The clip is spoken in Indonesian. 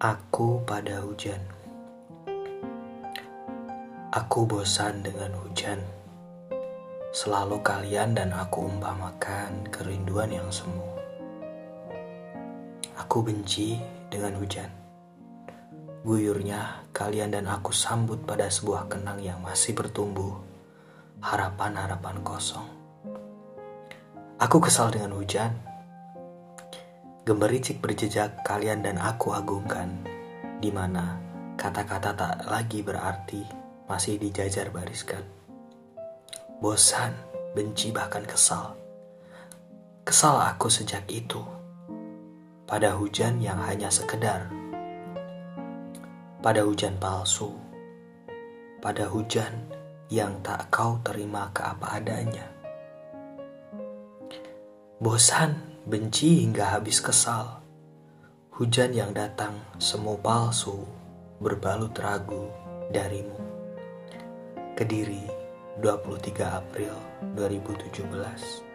Aku pada hujan. Aku bosan dengan hujan. Selalu kalian dan aku umpamakan kerinduan yang semu. Aku benci dengan hujan. Guyurnya kalian dan aku sambut pada sebuah kenang yang masih bertumbuh. Harapan-harapan kosong. Aku kesal dengan hujan Gemericik berjejak kalian dan aku agungkan, di mana kata-kata tak lagi berarti masih dijajar bariskan. Bosan, benci bahkan kesal. Kesal aku sejak itu, pada hujan yang hanya sekedar, pada hujan palsu, pada hujan yang tak kau terima ke apa adanya. Bosan benci hingga habis kesal. Hujan yang datang semu palsu, berbalut ragu darimu. Kediri, 23 April 2017